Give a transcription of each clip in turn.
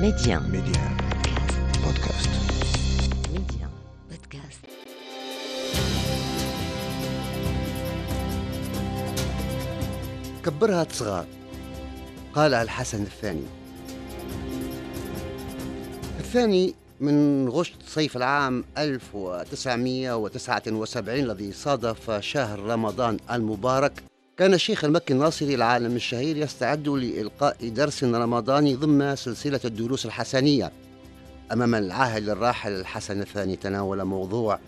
Média. Média. Podcast. Média. Podcast. كبرها صغار قالها الحسن الثاني الثاني من غشت صيف العام 1979 الذي صادف شهر رمضان المبارك كان الشيخ المكي الناصري العالم الشهير يستعد لإلقاء درس رمضاني ضمن سلسلة الدروس الحسنية. أمام العاهل الراحل الحسن الثاني تناول موضوع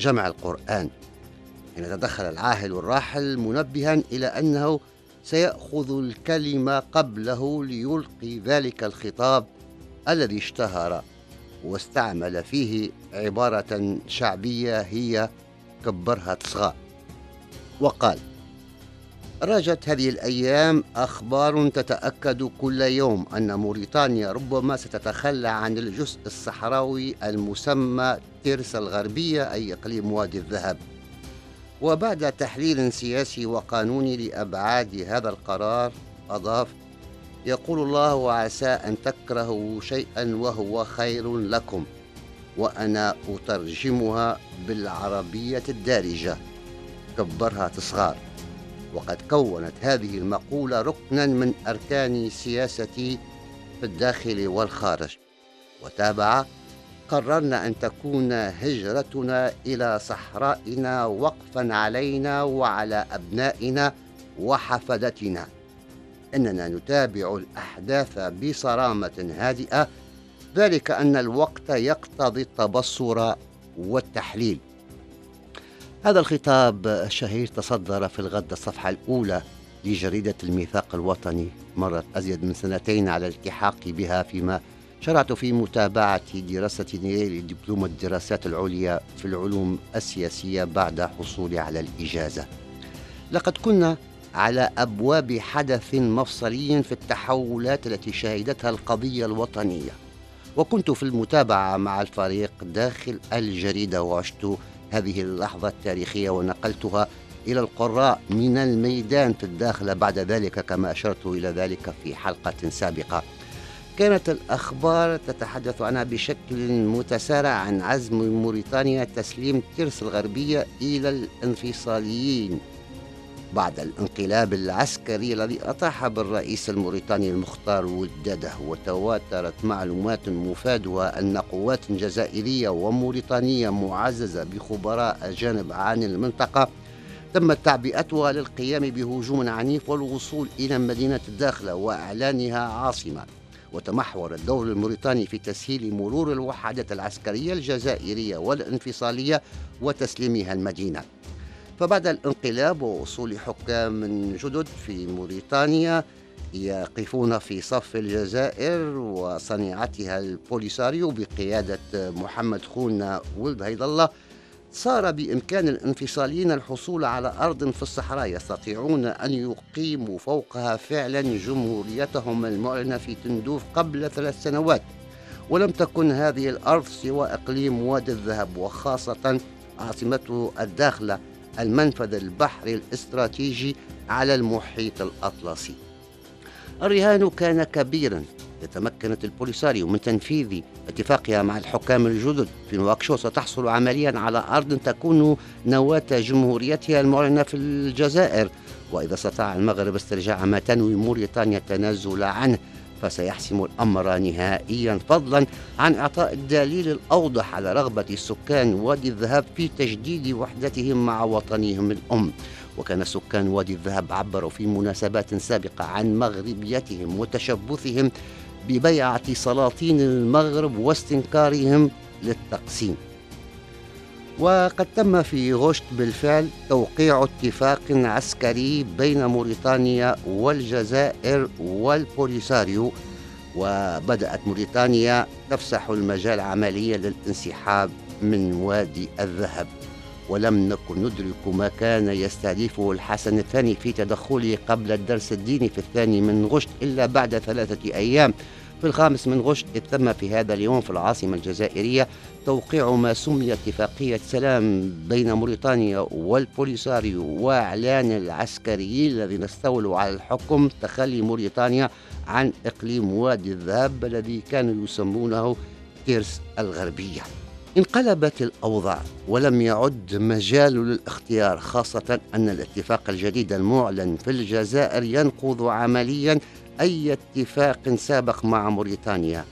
جمع القرآن. حين تدخل العاهل الراحل منبها إلى أنه سيأخذ الكلمة قبله ليلقي ذلك الخطاب الذي اشتهر واستعمل فيه عبارة شعبية هي كبرها تصغى. وقال راجت هذه الأيام أخبار تتأكد كل يوم أن موريتانيا ربما ستتخلى عن الجزء الصحراوي المسمى تيرس الغربية أي إقليم وادي الذهب. وبعد تحليل سياسي وقانوني لأبعاد هذا القرار أضاف يقول الله وعسى أن تكرهوا شيئا وهو خير لكم وأنا أترجمها بالعربية الدارجة. كبرها تصغار. وقد كونت هذه المقولة ركنا من أركان سياستي في الداخل والخارج. وتابع قررنا أن تكون هجرتنا إلى صحرائنا وقفا علينا وعلى أبنائنا وحفدتنا. إننا نتابع الأحداث بصرامة هادئة ذلك أن الوقت يقتضي التبصر والتحليل. هذا الخطاب الشهير تصدر في الغد الصفحة الأولى لجريدة الميثاق الوطني مرت أزيد من سنتين على الالتحاق بها فيما شرعت في متابعة دراسة نيل دبلوم الدراسات العليا في العلوم السياسية بعد حصولي على الإجازة. لقد كنا على أبواب حدث مفصلي في التحولات التي شهدتها القضية الوطنية وكنت في المتابعة مع الفريق داخل الجريدة وعشت هذه اللحظة التاريخية ونقلتها إلى القراء من الميدان في الداخل. بعد ذلك كما أشرت إلى ذلك في حلقة سابقة. كانت الأخبار تتحدث عنها بشكل متسارع عن عزم موريتانيا تسليم ترس الغربية إلى الانفصاليين. بعد الانقلاب العسكري الذي أطاح بالرئيس الموريتاني المختار ولدده وتواترت معلومات مفادها أن قوات جزائرية وموريتانية معززة بخبراء أجانب عن المنطقة تم تعبئتها للقيام بهجوم عنيف والوصول إلى مدينة الداخلة وإعلانها عاصمة. وتمحور الدور الموريتاني في تسهيل مرور الوحدات العسكرية الجزائرية والانفصالية وتسليمها المدينة. فبعد الانقلاب ووصول حكام جدد في موريتانيا يقفون في صف الجزائر وصنيعتها البوليساريو بقيادة محمد خونا ولد هيد الله صار بإمكان الانفصاليين الحصول على أرض في الصحراء يستطيعون أن يقيموا فوقها فعلا جمهوريتهم المعلنة في تندوف قبل ثلاث سنوات. ولم تكن هذه الأرض سوى إقليم وادي الذهب وخاصة عاصمته الداخلة. المنفذ البحري الاستراتيجي على المحيط الأطلسي. الرهان كان كبيرا تمكنت البوليساريو من تنفيذ اتفاقها مع الحكام الجدد في نواكشوط ستحصل عمليا على أرض تكون نواة جمهوريتها المعلنة في الجزائر. وإذا استطاع المغرب استرجاع ما تنوي موريتانيا التنازل عنه فسيحسم الأمر نهائيا فضلا عن إعطاء الدليل الأوضح على رغبة سكان وادي الذهب في تجديد وحدتهم مع وطنهم الأم. وكان سكان وادي الذهب عبروا في مناسبات سابقة عن مغربيتهم وتشبثهم ببيعة سلاطين المغرب واستنكارهم للتقسيم. وقد تم في غشت بالفعل توقيع اتفاق عسكري بين موريتانيا والجزائر والبوليساريو وبدأت موريتانيا تفسح المجال عمليا للانسحاب من وادي الذهب. ولم نكن ندرك ما كان يستهدفه الحسن الثاني في تدخله قبل الدرس الديني في الثاني من غشت إلا بعد ثلاثة أيام. في الخامس من غشت تم في هذا اليوم في العاصمة الجزائرية توقيع ما سمي اتفاقية سلام بين موريتانيا والبوليساريو وإعلان العسكريين الذين استولوا على الحكم تخلي موريتانيا عن إقليم وادي الذهب الذي كانوا يسمونه تيرس الغربية. انقلبت الأوضاع ولم يعد مجال للاختيار خاصة أن الاتفاق الجديد المعلن في الجزائر ينقض عمليا أي اتفاق سابق مع موريتانيا.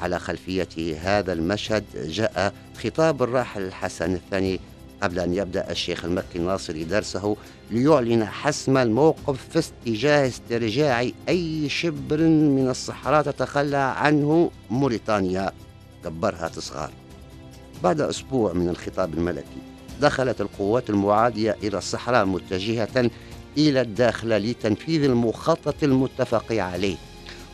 على خلفية هذا المشهد جاء خطاب الراحل الحسن الثاني قبل أن يبدأ الشيخ المكي الناصري درسه ليعلن حسم الموقف في اتجاه استرجاع أي شبر من الصحراء تتخلى عنه موريتانيا. كبرها تصغار. بعد أسبوع من الخطاب الملكي دخلت القوات المعادية إلى الصحراء متجهة إلى الداخل لتنفيذ المخطط المتفق عليه.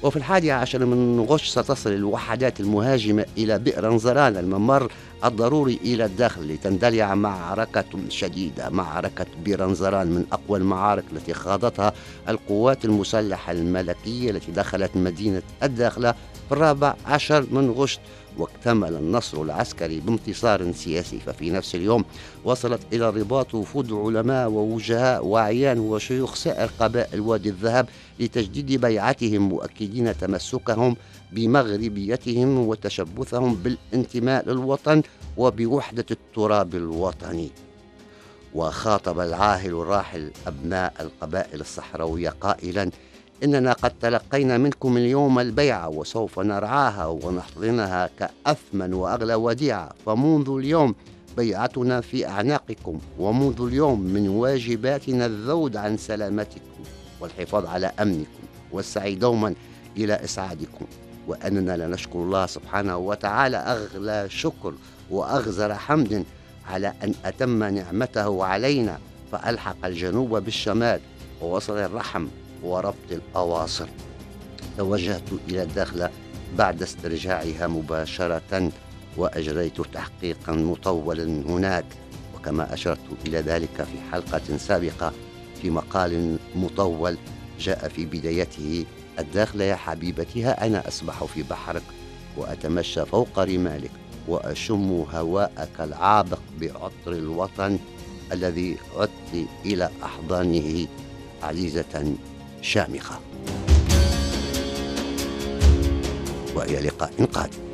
وفي الحادي عشر من غش ستصل الوحدات المهاجمة إلى بئر نزران الممر الضروري إلى الداخل لتندلع معركة شديدة معركة بئر نزران من أقوى المعارك التي خاضتها القوات المسلحة الملكية التي دخلت مدينة الداخلة في الرابع عشر من غشت واكتمل النصر العسكري بانتصار سياسي ففي نفس اليوم وصلت إلى الرباط وفود علماء ووجهاء وأعيان وشيوخ سائر قبائل وادي الذهب لتجديد بيعتهم مؤكدين تمسكهم بمغربيتهم وتشبثهم بالانتماء للوطن وبوحدة التراب الوطني. وخاطب العاهل الراحل أبناء القبائل الصحراوية قائلا إننا قد تلقينا منكم اليوم البيعة وسوف نرعاها ونحضنها كأثمن وأغلى وديعة. فمنذ اليوم بيعتنا في أعناقكم ومنذ اليوم من واجباتنا الذود عن سلامتكم والحفاظ على أمنكم. والسعي دوما إلى إسعادكم. وأننا لنشكر الله سبحانه وتعالى أغلى شكر وأغزر حمد على أن أتم نعمته علينا. فألحق الجنوب بالشمال ووصل الرحم. وربط الأواصر. توجهت إلى الداخلة بعد استرجاعها مباشرة وأجريت تحقيقا مطولا هناك. وكما أشرت إلى ذلك في حلقة سابقة في مقال مطول جاء في بدايته الداخلة يا حبيبتها أنا أسبح في بحرك وأتمشى فوق رمالك وأشم هواءك العابق بعطر الوطن الذي عدت إلى أحضانه عزيزة شامخة. وإلى لقاء قادم.